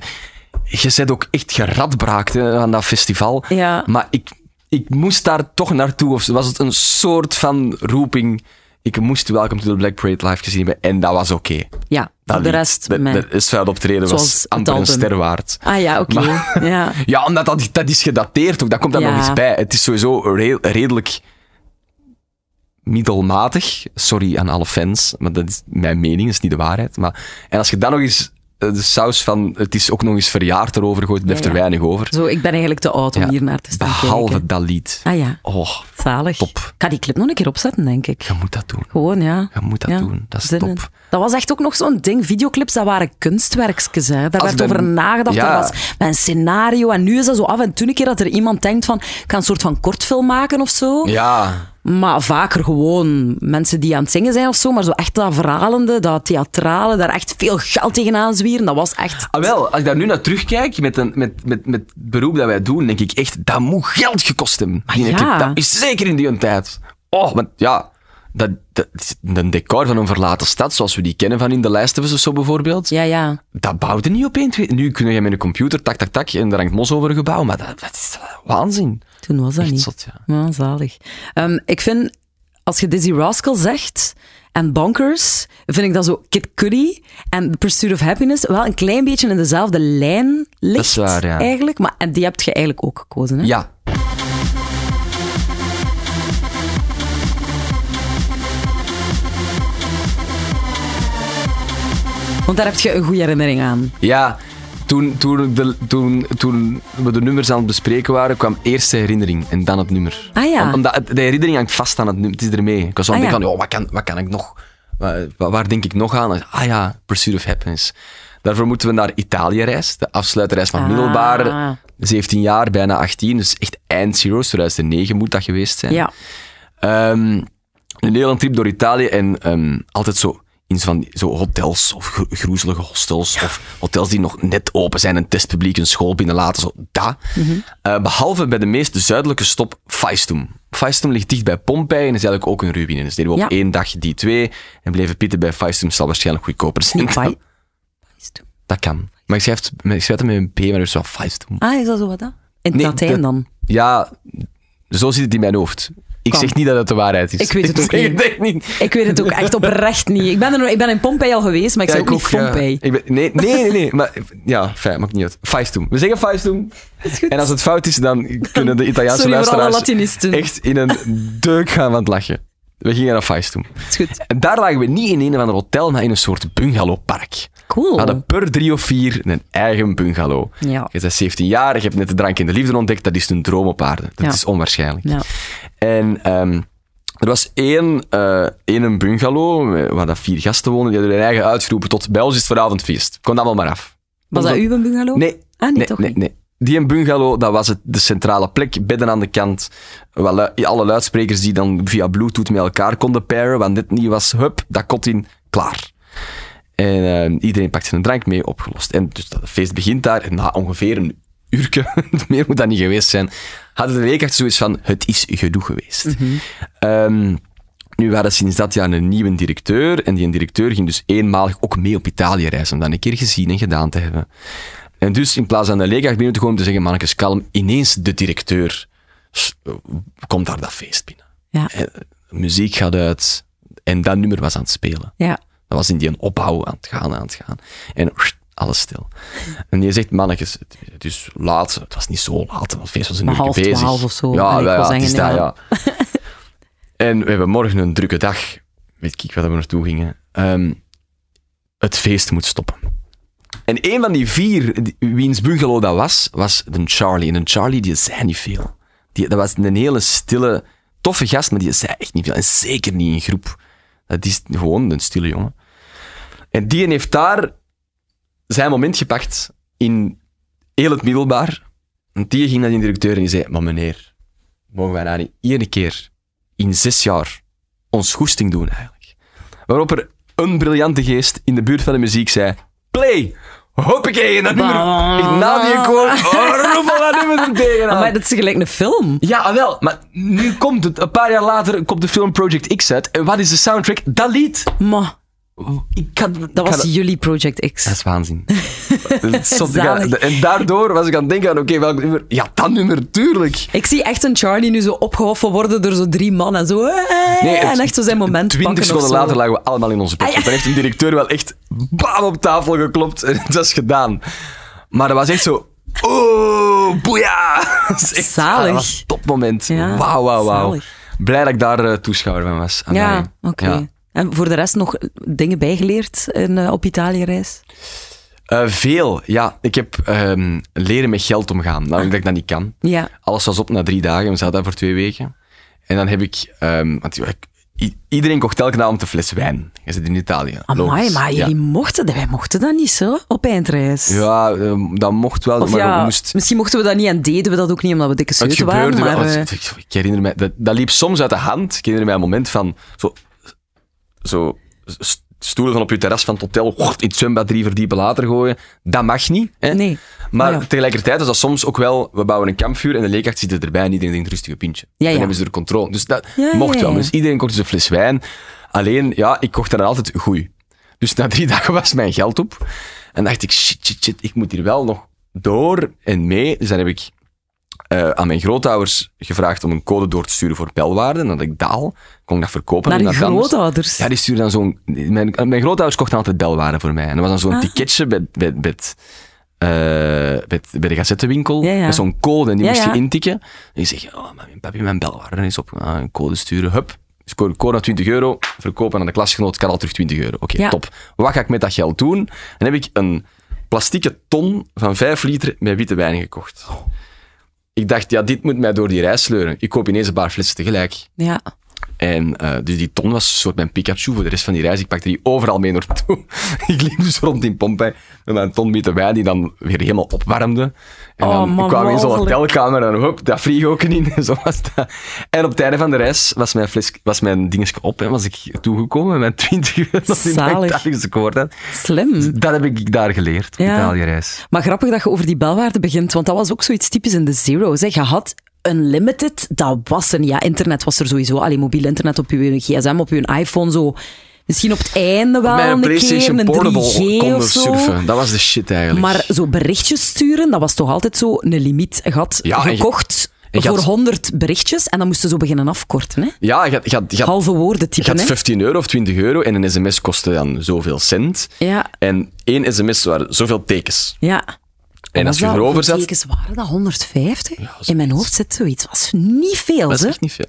Je bent ook echt geradbraakt hè, aan dat festival. Ja. Maar ik, ik moest daar toch naartoe. Of was het een soort van roeping. Ik moest Welcome to the Black Parade live gezien hebben. En dat was oké. Ja, Dat voor de rest... Dat, is het optreden was amper een ster waard. Ah ja, oké. Ja. Ja, omdat dat, dat is gedateerd ook. Dat komt daar Ja. nog eens bij. Het is sowieso re- redelijk middelmatig. Sorry aan alle fans, maar dat is mijn mening, dat is niet de waarheid. Maar, en als je dan nog eens eh, de saus van het is ook nog eens verjaard erover gooit, blijft Ja, er weinig over. Zo, ik ben eigenlijk te oud om Ja, hier naar te staan Behalve kijken. dat lied. Ah ja, Oh, zalig. Top. Ik ga die clip nog een keer opzetten, denk ik. je moet dat doen. Gewoon, ja. Je moet dat doen. Dat is top. Dat was echt ook nog zo'n ding. Videoclips, dat waren kunstwerkjes. Hè. Daar Als werd over nagedacht. Ja. Dat was met een scenario. En nu is dat zo af en toe een keer dat er iemand denkt van... Ik ga een soort van kortfilm maken of zo. Ja, Maar vaker gewoon mensen die aan het zingen zijn of zo. Maar zo echt dat verhalende, dat theatrale, daar echt veel geld tegenaan zwieren. Dat was echt... Ah, wel, als ik daar nu naar terugkijk, met, een, met, met, met het beroep dat wij doen, denk ik echt, dat moet geld gekost hebben. Die ja. Dat is zeker in die tijd. Oh, want ja, dat, dat een decor van een verlaten stad, zoals we die kennen van in de lijst of zo bijvoorbeeld. Ja, ja. Dat bouwde niet op één, twee. Nu kun je met een computer, tak, tak, tak, en daar hangt mos over een gebouw, maar dat, dat is waanzin. Toen was dat Echt niet. zot, ja. Ja, zalig. Ehm, ik vind, als je Dizzy Rascal zegt en Bonkers, vind ik dat zo Kid Cudi en The Pursuit of Happiness wel een klein beetje in dezelfde lijn ligt. Dat is waar, ja. Eigenlijk, maar en die heb je eigenlijk ook gekozen, hè? Ja. Want daar heb je een goede herinnering aan. Ja, toen, toen, de, toen, toen we de nummers aan het bespreken waren, kwam eerst de herinnering en dan het nummer. Ah, ja. Om- Omdat het- de herinnering hangt vast aan het nummer. Het is ermee. Ik was zo aan Ah, het ja. denken van, wat, kan, wat kan ik nog... Waar, waar denk ik nog aan? Ah ja, Pursuit of Happiness. Daarvoor moeten we naar Italië reizen. De afsluiterreis van Ah. middelbare. 17 jaar, bijna 18. Dus echt eind Zero's. 2009 moet dat geweest zijn. Ja. Ehm, een hele trip door Italië en ehm, altijd zo in van zo hotels of gro- groezelige hostels of hotels die nog net open zijn en testpubliek een school binnenlaten. Zo, dat. Eh, behalve bij de meest zuidelijke stop, Faistum. Faistum ligt dicht bij Pompeii en is eigenlijk ook een ruïne. Dus deden we op één dag die twee en bleven pitten bij Faistum. Zal waarschijnlijk goedkoper zijn. Niet Fai- Dat kan. Maar ik schrijf, het- ik schrijf het met een P, maar dus wel Faistum. Ah, is dat zo wat? hè? In het Nee, Latijn dan? Ja, zo zit het in mijn hoofd. Ik zeg niet dat het de waarheid is. Ik weet het ook zeg niet. niet. Ik weet het ook echt oprecht niet. Ik ben, er, nog- ik ben in Pompeii al geweest, maar ik Ja, zei ook niet ja. Pompeii. Ik ben, nee, nee, nee, nee. Maar ja, fijn, maakt niet uit. Faistum. We zeggen Faistum. En als het fout is, dan kunnen de Italiaanse Sorry luisteraars echt in een deuk gaan van het lachen. We gingen naar Faistum. Is goed. En daar lagen we niet in een of ander hotel, maar in een soort bungalowpark. Cool. We hadden per drie of vier een eigen bungalow. Ja. Je bent 17 jaar, je hebt net de drank en de liefde ontdekt, dat is een droom op aarde. Dat Ja. is onwaarschijnlijk. Ja. En ehm, Er was één, eh één een bungalow, waar dat vier gasten woonden, die hadden hun eigen uitgeroepen tot bij ons is het vanavond feest. Kom dat wel maar af. Was dat uw bungalow? Nee. Ah, nee, nee, toch nee, niet. nee. Die een bungalow, dat was het, de centrale plek, bedden aan de kant. Wel, alle luidsprekers die dan via bluetooth met elkaar konden pairen, want dit niet was, hup, dat kot in, klaar. En eh, iedereen pakt zijn drank mee, opgelost. En dus dat feest begint daar, en na ongeveer een uurtje, meer moet dat niet geweest zijn, hadden de leerkrachten zoiets van, het is genoeg geweest. Ehm, nu we hadden sinds dat jaar een nieuwe directeur, en die directeur ging dus eenmalig ook mee op Italië reizen, om dat een keer gezien en gedaan te hebben. En dus in plaats van de leerkracht binnen te komen te zeggen, mannetjes, kalm, ineens de directeur eh, komt daar dat feest binnen. Ja. En, eh, muziek gaat uit, en dat nummer was aan het spelen. Ja. Dat was in die een opbouw aan het gaan, aan het gaan. En alles stil. En je zegt, mannetjes, het, is laat. Het was niet zo laat, want het feest was een uur half bezig. twaalf of zo. Ja, ja, is dat, ja. en we hebben morgen een drukke dag. Weet ik waar we naartoe gingen. Ehm, het feest moet stoppen. En een van die vier, wiens bungalow dat was, was een Charlie. En een Charlie, die zei niet veel. Die, dat was een hele stille, toffe gast, maar die zei echt niet veel. En zeker niet in groep. Dat is gewoon een stille jongen. En die heeft daar zijn moment gepakt in heel het middelbaar. En die ging naar die directeur en die zei, maar meneer, mogen wij nou niet één keer in zes jaar ons goesting doen eigenlijk? Waarop er een briljante geest in de buurt van de muziek zei, play! Hoppakee, en dat nummer, echt na die koor, oh, roep al dat nummer er tegenaan. Maar dat is gelijk een film. Ja, ah, wel. Maar nu komt het. Een paar jaar later komt de film Project X uit. En wat is de soundtrack? Dat lied. Maar Ik kan, dat was jullie Project X. Dat is waanzin. Zalig. en daardoor was ik aan het denken aan, oké, welk nummer? Ja, dat nummer, tuurlijk. Ik zie echt een Charlie nu zo opgehoffen worden door zo drie mannen. Zo, eh, en echt zo zijn moment Twintig seconden later lagen we allemaal in onze bed. Ah, ja. Dan heeft een directeur wel echt bam op tafel geklopt. En dat is gedaan. Maar dat was echt zo... Oh, boeia! Dat is echt, Zalig. dat was een topmoment. Wauw, wauw, wauw. zalig. Blij dat ik daar eh, toeschouwer van was. Ja, oké. Ja. En voor de rest nog dingen bijgeleerd in, eh, op Italië-reis? Eh, veel, ja. Ik heb ehm, leren met geld omgaan. Nou, dat ik dat niet kan. Ja. Alles was op na drie dagen. We zaten daar voor twee weken. En dan heb ik... ehm, want i- iedereen kocht elke avond een fles wijn. Je zit in Italië. Amai, maar ja. jullie mochten, wij mochten dat niet zo op eindreis. Ja, ehm, dat mocht wel, Of maar ja, we moest... misschien mochten we dat niet en deden we dat ook niet omdat we dikke zeuten waren. gebeurde Maar, wel. eh, Ik, herinner me, dat, dat liep soms uit de hand. Ik herinner mij een moment van zo, zo st- stoelen van op je terras van het hotel in het zwembad drie verdiepen later gooien. Dat mag niet. Hè? Nee. Maar ja. tegelijkertijd is dat soms ook wel, we bouwen een kampvuur en de leerkracht zit erbij en iedereen denkt rustig een pintje. Ja, ja. Dan hebben ze er controle. Dus dat mocht wel. Dus iedereen kocht dus een fles wijn. Alleen, ja, ik kocht dan altijd goeie. Dus na drie dagen was mijn geld op. En dacht ik, shit, shit, shit, ik moet hier wel nog door en mee. Dus dan heb ik eh, aan mijn grootouders gevraagd om een code door te sturen voor belwaarden. En had ik daal, kon ik dat verkopen. naar anders. grootouders. Ja, die stuurden dan zo'n... Mijn, mijn grootouders kochten altijd belwaarden voor mij. En dat was dan zo'n Ah. ticketje bij, bij, bij, het, eh, bij, de gazettenwinkel. Ja, ja. Met zo'n code en die Ja, moest je intikken. En ik zeg, oh, maar mijn papi, mijn belwaarden is op. Ah, een code sturen, hup. Score code naar 20 euro, verkopen aan de klasgenoot, kan al terug 20 euro. Oké, top. Wat ga ik met dat geld doen? Dan heb ik een plastieke ton van 5 liter met witte wijn gekocht. Ik dacht, ja, dit moet mij door die reis sleuren. Ik koop ineens een paar flessen tegelijk. Ja. En eh, dus die ton was een soort mijn Pikachu voor de rest van die reis. Ik pakte die overal mee naartoe. ik liep dus rond in Pompei met mijn ton witte wijn die dan weer helemaal opwarmde. En Oh, dan man, kwam in zo'n hotelkamer en hop, dat vlieg ook in. En, zo was dat. en op het einde van de reis was mijn, fles, was mijn dingetje op en was ik toegekomen met mijn 20 euro Zalig. had. Slim. Dat heb ik daar geleerd, op Ja. Italië-reis. Maar grappig dat je over die belwaarden begint, want dat was ook zoiets typisch in de Zero's. Hè. Je had Unlimited, dat was niet. Ja, internet was er sowieso. Alleen mobiel internet op je gsm, op je iPhone, zo... Misschien op het einde wel een een PlayStation keer, een Portable 3G konden of zo. surfen. Dat was de shit eigenlijk. Maar zo berichtjes sturen, dat was toch altijd zo een limiet. Je had Ja, je- gekocht je voor had- 100 berichtjes en dan moesten ze zo beginnen afkorten. Hè? ja, je had, je had, je had, Halve woorden je typen. had Hè? 15 euro of 20 euro en een sms kostte dan zoveel cent. Ja, En één sms waren zoveel tekens. ja. En als je erover zat, tekens waren dat? 150? zoiets. In mijn hoofd zit zoiets. was niet veel, dat is hè? echt niet veel.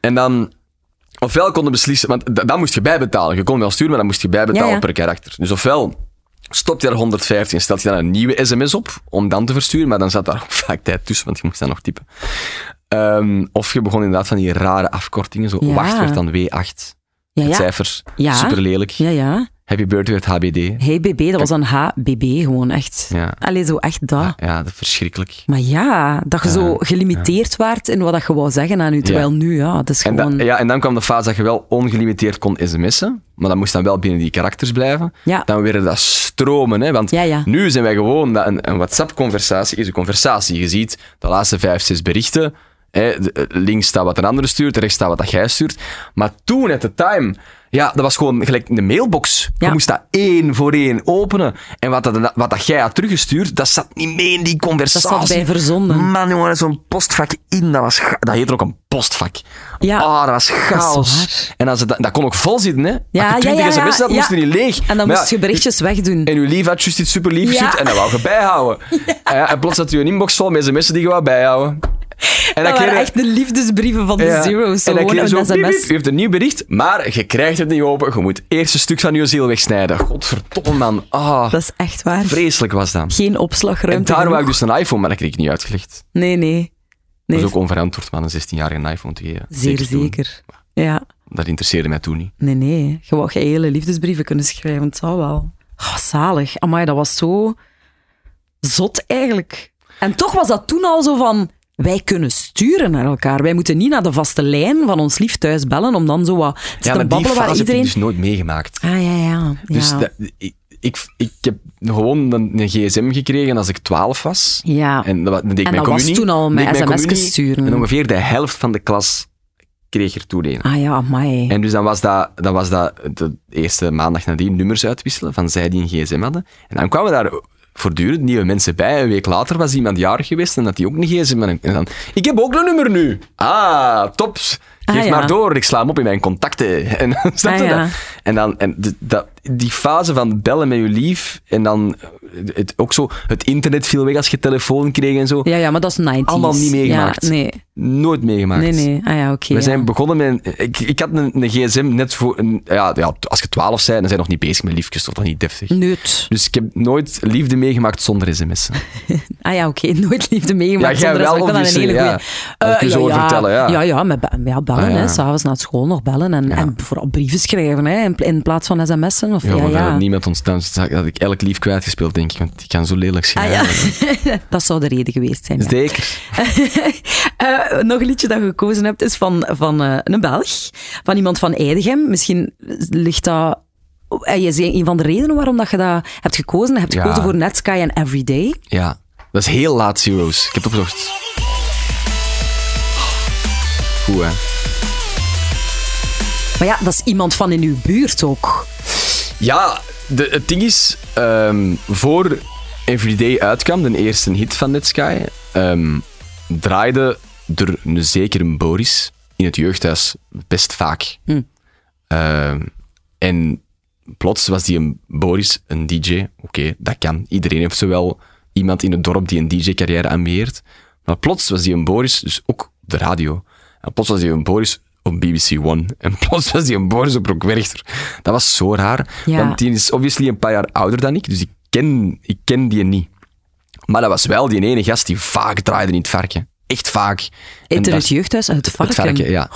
En dan, ofwel konden beslissen, want d- dat moest je bijbetalen. Je kon wel sturen, maar dan moest je bijbetalen Ja, ja. per karakter. Dus ofwel stop je daar 150 en stelt je dan een nieuwe sms op om dan te versturen, maar dan zat daar ook vaak tijd tussen, want je moest dan nog typen. Ehm, of je begon inderdaad van die rare afkortingen. Zo, Ja. wacht werd dan W8. Ja, Het ja. cijfer, Ja. super lelijk. Ja, ja. Happy birthday werd HBD. Hey BB, dat was dan HBB gewoon echt. Ja. Allee, zo echt dat. Ja, dat is verschrikkelijk. Maar ja, dat je zo gelimiteerd waart in wat dat je wou zeggen aan u. Terwijl nu, ja, dat is En, gewoon... da- ja, en dan kwam de fase dat je wel ongelimiteerd kon sms'en, maar dat moest dan wel binnen die karakters blijven. Ja. Dan werden dat stromen, hè, want nu zijn wij gewoon... Dat een, een WhatsApp-conversatie is een conversatie. Je ziet de laatste vijf, zes berichten. Hè, de- links staat wat een andere stuurt, rechts staat wat dat jij stuurt. Maar toen, at the time... Ja, dat was gewoon gelijk een mailbox. Ja. Je moest dat één voor één openen. En wat dat, wat dat jij had teruggestuurd, dat zat niet mee in die conversatie. Dat zat bij verzonden. Man, jongen, zo'n postvak in, dat was... Dat heette ook een postvak. Ja. Ah, dat was chaos. en als het, dat kon ook vol zitten, hè. Ja, als je ja, 20 ja, ja, sms had, moest je niet leeg. En dan Maar moest je berichtjes wegdoen. En uw lief had juist iets super lief Ja. gestuurd en dat wou je bijhouden. En, ja, en plots had je een inbox vol met sms'en die je wou bijhouden. En Dat waren echt de liefdesbrieven van de ja. Zero's. En dan een zo, sms. u heeft een nieuw bericht, maar je krijgt het niet open. Je moet eerst een stuk van je ziel wegsnijden. Godverdomme, man. Ah, Dat is echt waar. vreselijk was dat. Geen En opslagruimte. daar wou ik dus een iPhone, maar dat kreeg ik niet uitgelegd. Nee, nee. Dat nee. is ook onverantwoord om aan een 16-jarige een iPhone te geven. Zeer toen. zeker. Ja. Dat interesseerde mij toen niet. Nee, nee. Je wou je hele liefdesbrieven kunnen schrijven. Het zou wel. Oh, zalig. Amai, dat was zo zot eigenlijk. En toch was dat toen al zo van... Wij kunnen sturen naar elkaar. Wij moeten niet naar de vaste lijn van ons lief thuis bellen om dan zo wat te Ja, maar die babbelen fase waar heb ik iedereen... dus nooit meegemaakt. Ah, ja, ja. Dus ja. dat- ik, ik, ik heb gewoon een, een gsm gekregen als ik 12 was. Ja. En dat, deed En mijn dat was toen al met mijn sms'jes sturen. En ongeveer de helft van de klas kreeg er toen een. Ah ja, amai. En dus dan was dat, dan was dat de eerste maandag nadien nummers uitwisselen van zij die een gsm hadden. En dan kwamen daar voortdurend nieuwe mensen bij. Een week later was iemand jarig geweest en dat die ook een gsm had. En dan, ik heb ook een nummer nu. Ah, top. Geef Ah, ja. maar door, ik sla hem op in mijn contacten. En, Ah, ja. En, dan, en dat, die fase van bellen met je lief en dan het, ook zo, het internet viel weg als je telefoon kreeg en zo. Ja, ja, maar dat is 90s. Allemaal niet meegemaakt. Ja, nee. Nooit meegemaakt. Nee, nee. Ah ja, oké. We ja. zijn begonnen met... Ik, ik had een, een gsm net voor... Een, ja, ja, als je twaalf bent, dan zijn je nog niet bezig met liefjes, toch nog niet deftig. Neut. Dus ik heb nooit liefde meegemaakt zonder sms'en. Ah ja, oké. Nooit liefde meegemaakt. Ja, zonder dat. Ik dat een hele goeie. ja. Dat kun je zo vertellen, ja. Ja, ja, met ja bellen. Ah, ja. S'avonds na school nog bellen. En, en vooral brieven schrijven, hè. In, pl- in plaats van sms'en. Of, Ja, ja, maar ja. dat niemand ontstaan. had ik elk lief kwijtgespeeld, denk ik. Want ik kan zo lelijk Ah, ja. schrijven. dat zou de reden geweest zijn. Ja. Zeker. Eh, nog een liedje dat je gekozen hebt is van, van eh, een Belg. Van iemand van Eidegem. Misschien ligt dat... eh, Je zei een van de redenen waarom dat je dat hebt gekozen. Je hebt Ja. gekozen voor Netsky en Everyday. Ja. Dat is heel laat, Zero's. Ik heb het opgezocht. Goed, hè? Maar ja, dat is iemand van in uw buurt ook. Ja, de, het ding is, ehm, voor Everyday uitkwam, de eerste hit van Netsky, ehm, draaide er een zekere Boris in het jeugdhuis best vaak. Hm. Ehm, en plots was die een Boris een DJ. Oké, dat kan. Iedereen heeft zowel iemand in het dorp die een DJ-carrière ambieert. Maar plots was die een Boris, dus ook de radio. En plots was die een Boris op BBC One. En plots was die een Boris Werchter. Dat was zo raar. Ja. Want die is obviously een paar jaar ouder dan ik, dus ik ken, ik ken die niet. Maar dat was wel die ene gast die vaak draaide in het varken. Echt vaak. In het jeugdhuis uit Varken. Het varken, ja.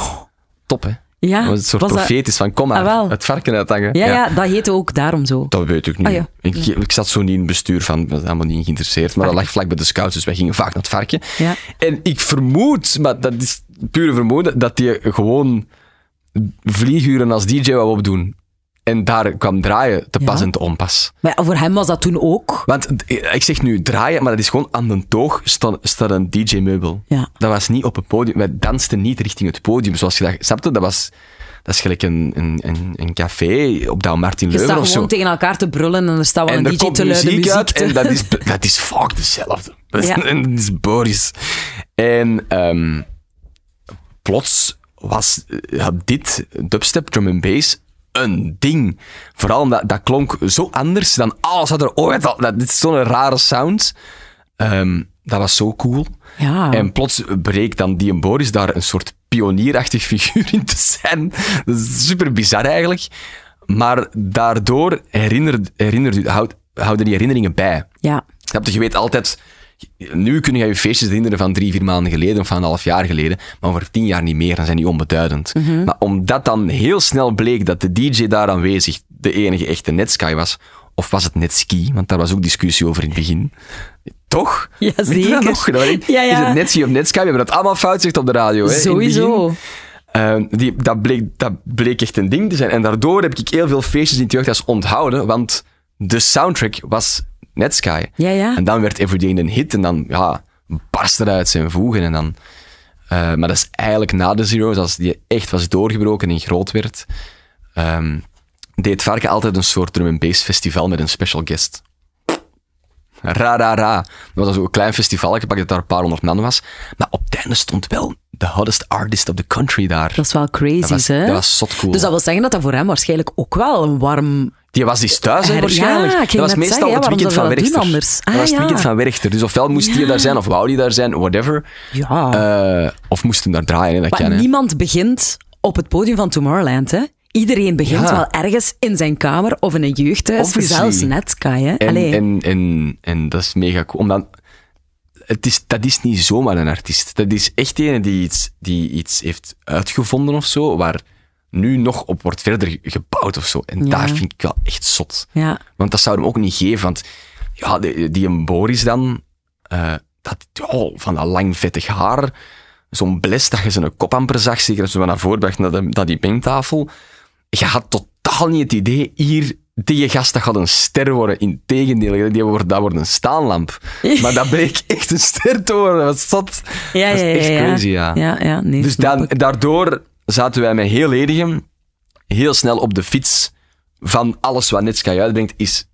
Top, hè? Ja, Dat was een soort was dat- profetisch van, kom maar, Ah, het varken uithangen. Ja, ja, dat heette ook daarom zo. Dat weet ik niet. Ah, ja. ik, ik zat zo niet in het bestuur van, was helemaal niet geïnteresseerd, maar dat lag vlak bij de scouts, dus wij gingen vaak naar het varken. Ja. En ik vermoed, maar dat is pure vermoeden, dat die gewoon vlieguren als DJ wou opdoen. En daar kwam draaien te pas Ja. en te onpas. Maar voor hem was dat toen ook. Want eh, ik zeg nu draaien, maar dat is gewoon aan de toog staat, staat een DJ-meubel. Ja. Dat was niet op het podium. Wij dansten niet richting het podium, zoals je dat snapte. Dat was, dat is gelijk een, een, een, een café op Douw Martin Je Leuven staat of gewoon zo. tegen elkaar te brullen en er staat wel En een DJ te luide muziek, muziek uit te- en dat is, dat is vaak dezelfde. Dat is, Ja. en dat is Boris. En ehm, plots was eh, had dit, dubstep, drum and bass, een ding. Vooral omdat dat klonk zo anders dan alles wat er ooit al... Dat, dit is zo'n rare sound. Ehm, dat was zo cool. Ja. En plots breekt dan die en Boris daar een soort pionierachtig figuur in te zijn. Dat is super bizar eigenlijk. Maar daardoor herinnert, herinnert u, houd, houden die herinneringen bij. Ja. Je weet altijd, Nu kun je je feestjes herinneren van drie, vier maanden geleden of van een half jaar geleden, maar over tien jaar niet meer, dan zijn die onbeduidend. Mhm. Maar omdat dan heel snel bleek dat de DJ daar aanwezig de enige echte Netsky was, of was het Netski, want daar was ook discussie over in het begin. Toch? Ja, zeker. nog? Ja, ja. Is het Netski of Netsky? We hebben dat allemaal fout gezegd op de radio. Hè. Sowieso. Eh, die, dat, bleek, dat bleek echt een ding te zijn. En daardoor heb ik heel veel feestjes in het jeugdhuis onthouden, want de soundtrack was Netsky. Ja, ja. En dan werd Everyday een hit en dan ja, barstte het uit zijn voegen. En dan, eh, maar dat is eigenlijk na de Zero's, als die echt was doorgebroken en groot werd, ehm, deed Varken altijd een soort drum and bass festival met een special guest. Ra, ra, ra. Dat was zo'n klein festival, ik pak dat daar een paar honderd man was. Maar op het einde stond wel de hottest artist of the country daar. Dat is wel crazy, hè? dat was zot cool. Dus dat wil zeggen dat dat voor hem waarschijnlijk ook wel een warm... Die was dus thuis, hè, Ja, waarschijnlijk. ging dat was net meestal zeggen, ja, het weekend van Werchter. dat Ah, was het ja. weekend van Werchter. Dus ofwel moest Ja. daar zijn, of wou hij daar zijn, whatever. Ja. Eh, of moest hem daar draaien, hè, dat maar kan. hè. niemand begint op het podium van Tomorrowland, hè? Iedereen begint Ja. wel ergens in zijn kamer of in een jeugdhuis, Obviously. zelfs Netsky, hè? En, Allee. en, en, en dat is mega cool. Omdat het is, dat is niet zomaar een artiest. Dat is echt een die iets, die iets heeft uitgevonden of zo, waar nu nog op wordt verder gebouwd of zo. En Ja. daar vind ik wel echt zot. Ja. Want dat zou hem ook niet geven. Want ja, die, die een Boris dan, eh, dat, oh, van dat lang vettig haar, zo'n bles dat je zijn kop amper zag, zeker als we naar voren bracht naar, de- naar die mengtafel. Je had totaal niet het idee, hier, die gast dat gaat een ster worden. Integendeel, die wordt, dat wordt een staanlamp. Maar dat bleek echt een ster te worden. Dat zot. Ja, dat is ja, ja, echt ja. crazy, ja. Ja, ja, nee, Dus dan, daardoor zaten wij met heel Edegem heel snel op de fiets van alles wat Netsky uitbrengt, is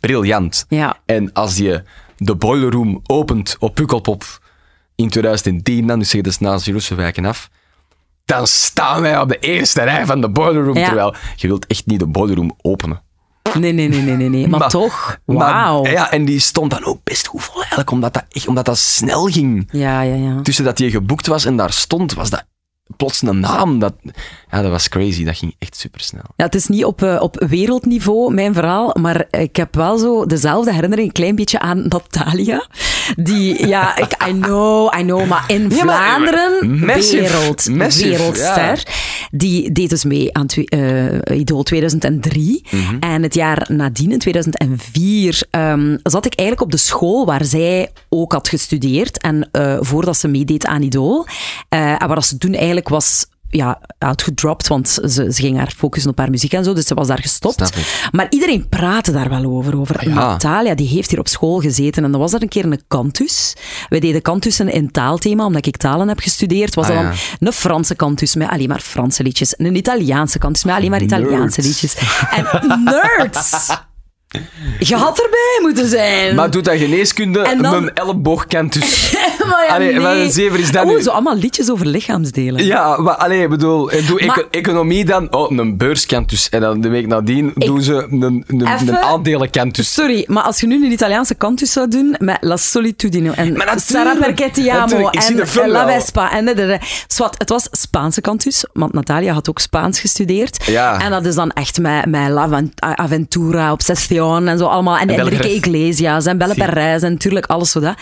briljant. Ja. En als je de Boiler Room opent op Pukkelpop in 2010, dan, dus zeg dat is na Zeroese wijken af, dan staan wij op de eerste rij van de Boiler Room, Ja. terwijl je wilt echt niet de Boiler Room openen. Nee, nee, nee, nee, nee, nee. Maar, toch, wauw. ja, en die stond dan ook best goed vol eigenlijk, omdat dat, echt, omdat dat snel ging. Ja, ja, ja. Tussen dat hij geboekt was en daar stond, was dat plots een naam. Dat, ja, dat was crazy. Dat ging echt supersnel. Ja, het is niet op, eh, op wereldniveau, mijn verhaal, maar ik heb wel zo dezelfde herinnering, een klein beetje aan Natalia. Die, ja, ik, I know, I know, maar in Ja, maar, Vlaanderen, massive, wereld, massive, wereldster. Die deed dus mee aan eh, Idol 2003. Mhm. En het jaar nadien, in 2004, ehm, zat ik eigenlijk op de school waar zij ook had gestudeerd. En eh, voordat ze meedeed aan Idol. En wat ze toen eigenlijk was ja, outgedropt, want ze, ze ging haar focussen op haar muziek en zo, dus ze was daar gestopt. Maar iedereen praatte daar wel over. over. Ah, ja. Natalia, die heeft hier op school gezeten en dan was er een keer een kantus. Wij deden kantussen in taalthema, omdat ik talen heb gestudeerd. Was Ah, er ja. dan een Franse kantus met alleen maar Franse liedjes, een Italiaanse kantus met alleen maar Italiaanse Nerds. liedjes. En nerds! Je had erbij moeten zijn. Maar doet dat geneeskunde En dan- een elleboogkant dus. maar ja, Allee, nee. zever is dat Oeh, nu? zo allemaal liedjes over lichaamsdelen. Ja, maar allee, ik bedoel, doe Maar- economie dan, oh, een beurskant dus. En dan de week nadien doen ze een, een, een Even- aandelenkant dus. Sorry, maar als je nu een Italiaanse kantus zou doen met La Solitudine en Maar natuurlijk, Sarah perché ti amo natuurlijk, ik zie en La. Vespa en de, de, de. Zwat, het was Spaanse kantus, want Natalia had ook Spaans gestudeerd. Ja. En dat is dan echt met, met La Aventura, Obsession en zo allemaal. En, En Enrique Iglesias en Belle. Perez en natuurlijk alles zo dat.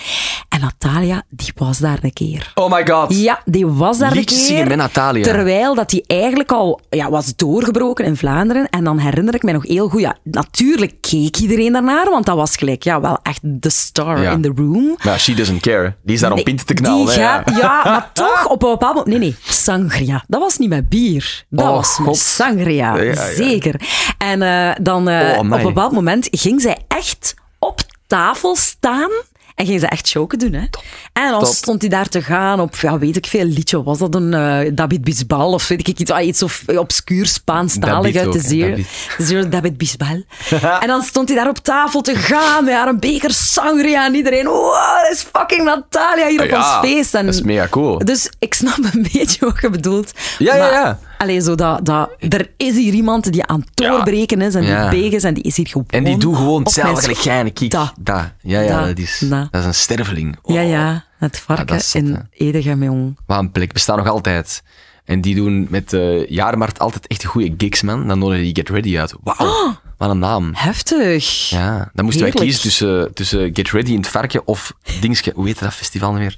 En Natalia, die was daar een keer. Oh my god. Ja, die was daar een keer. zingen met Natalia. Terwijl dat die eigenlijk al ja, was doorgebroken in Vlaanderen. En dan herinner ik me nog heel goed. Ja, natuurlijk keek iedereen daarnaar, want dat was gelijk ja, wel echt de star Ja. in the room. Maar she doesn't care. Die is daar om Nee, pinten te knallen. die hè, gaat, ja. ja, maar toch op een bepaald moment... Nee, nee, sangria. Dat was niet met bier. Dat Oh, was met sangria. Ja. Zeker. En eh, dan eh, Oh, op een bepaald moment ging zij echt op tafel staan... En ging ze echt choken doen, hè. En dan Top. stond hij daar te gaan op, ja, weet ik veel, liedje. Was dat een eh, David Bisbal of weet ik iets, ah, iets of obscuur Spaanstalig uit de zeer. David. David Bisbal. en dan stond hij daar op tafel te gaan met haar een beker sangria en iedereen, wow, dat is fucking Natalia hier op Ja, ons feest. En dat is mega cool. Dus ik snap een beetje wat je bedoelt. Ja, ja, ja. Allee, zo dat, dat, er is hier iemand die aan het doorbreken is en Ja. die beeg is en die is hier gewoon En die doet gewoon hetzelfde en ik. Dat. Dat. Ja, ja, Dat. dat, is, Dat. dat is een sterveling. Oh, Ja, ja, het varken zot, in Edegem, jong. Wat een plek. Bestaat nog altijd. En die doen met de jaarmarkt altijd echt goede gigs, man. Dan nodigen die Get Ready uit. Wauw, wat een naam. Heftig. Ja, dan moesten wij kiezen tussen, tussen Get Ready in het Varken of Dingske. Hoe heet dat festival nu weer?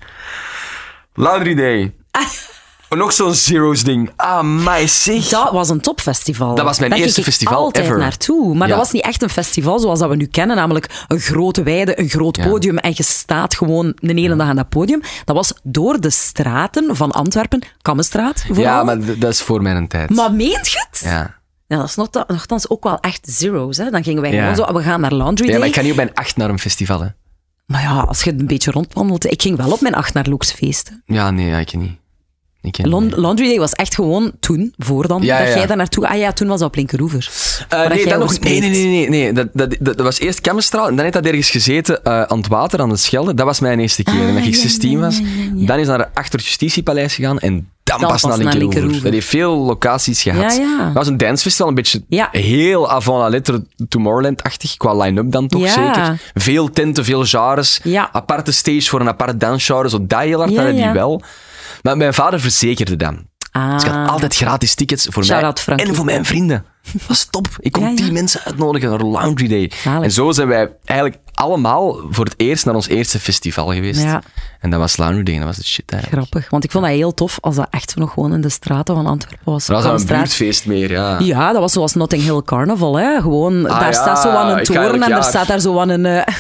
Laundry Day. Nog zo'n Zero's ding. Ah, my zeg. Dat was een topfestival. Dat was mijn Daar eerste ging ik festival altijd ever. naartoe. Maar Ja. dat was niet echt een festival zoals dat we nu kennen, namelijk een grote weide, een groot podium en je staat gewoon de hele dag aan dat podium. Dat was door de straten van Antwerpen, Kammenstraat vooral. Ja, maar d- dat is voor mijn tijd. Maar meent je het? Ja. Ja, dat is nog, nogthans ook wel echt zero's. Hè? Dan gingen wij Ja. gewoon zo, we gaan naar Laundry ja, Day. maar ik ga niet op mijn acht naar een festival, hè. Maar ja, als je een beetje rondwandelt. Ik ging wel op mijn acht naar Looks feesten. Ja, nee, ja, ik niet. Ik ken Lon- niet. Laundry Day was echt gewoon toen, voor dan, Ja, dat ja. jij daar naartoe... Ah ja, toen was dat op Linkeroever. Waar nee, dat nog, nee, nee, nee, nee, nee. Dat, dat, dat, dat was eerst Kemmenstraal en dan heeft dat ergens gezeten eh, aan het water, aan de Schelde. Dat was mijn eerste keer. en dat ik ja, 16 ja, was. Dan is naar achter het Justitiepaleis gegaan en dan, pas pas naar Linkeroever. Dat heeft veel locaties gehad. Dat was een dancefestival, een beetje heel avant la lettre Tomorrowland-achtig, qua line-up dan toch zeker. Veel tenten, veel genres. Aparte stage voor een apart dansgenre, zo dat heel hard hadden die wel. Maar mijn vader verzekerde dat. Ah. Dus ik had altijd gratis tickets voor mij Frankie. en voor mijn vrienden. Dat was top. Ik kon Ja, ja. die mensen uitnodigen naar Laundry Day. Zalig. En zo zijn wij eigenlijk allemaal voor het eerst naar ons eerste festival geweest. Ja. En dat was Laundry Day dat was het shit eigenlijk. Grappig, want ik vond dat heel tof als dat echt nog gewoon in de straten van Antwerpen was. Dat was dan een buurtfeest meer, ja. Ja, dat was zoals Notting Hill Carnival. Hè. Gewoon, Ah, daar ja, staat zo aan een toren en daar jaar. staat daar zo aan een... eh,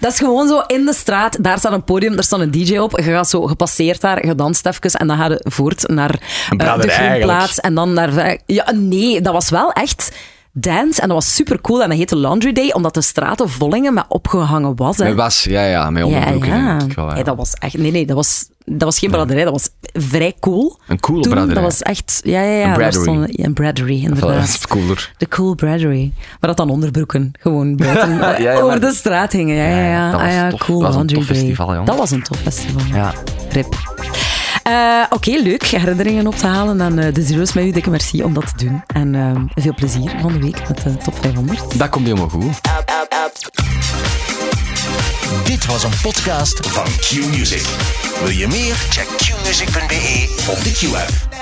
Dat is gewoon zo in de straat. Daar staat een podium, daar staat een DJ op. Je gaat zo gepasseerd daar, je danst even en dan ga je voort naar eh, de Groenplaats. En dan naar... Ja, nee, dat was wel echt dance en dat was super cool. En dat heette Laundry Day, omdat de straten vol hingen met opgehangen was. Hè. Met was, ja, ja, met onderbroeken. ja. denk ik wel, ja. Hey, dat was echt... Nee, nee, dat was, dat was geen braderij. Dat was vrij cool. Een coole Toen, braderij. Dat was echt... Ja, ja, ja. Een bradery. stond- ja, een bradery, Dat inderdaad. is cooler. De Cool Bradery. Waar dat dan onderbroeken gewoon buiten Ja, ja, over maar- de straat hingen. Ja, ja, Ja, dat was ah, ja tof. cool Dat was een tof festival, jong. Dat was een tof festival. Ja. Rip. Eh, Oké, leuk. Herinneringen op te halen aan eh, de Zero's met u. Dikke merci om dat te doen. En eh, veel plezier van de week met de top 500. Dat komt helemaal goed. Dit was een podcast van Q-Music. Wil je meer? Check qmusic.be of de Q-app.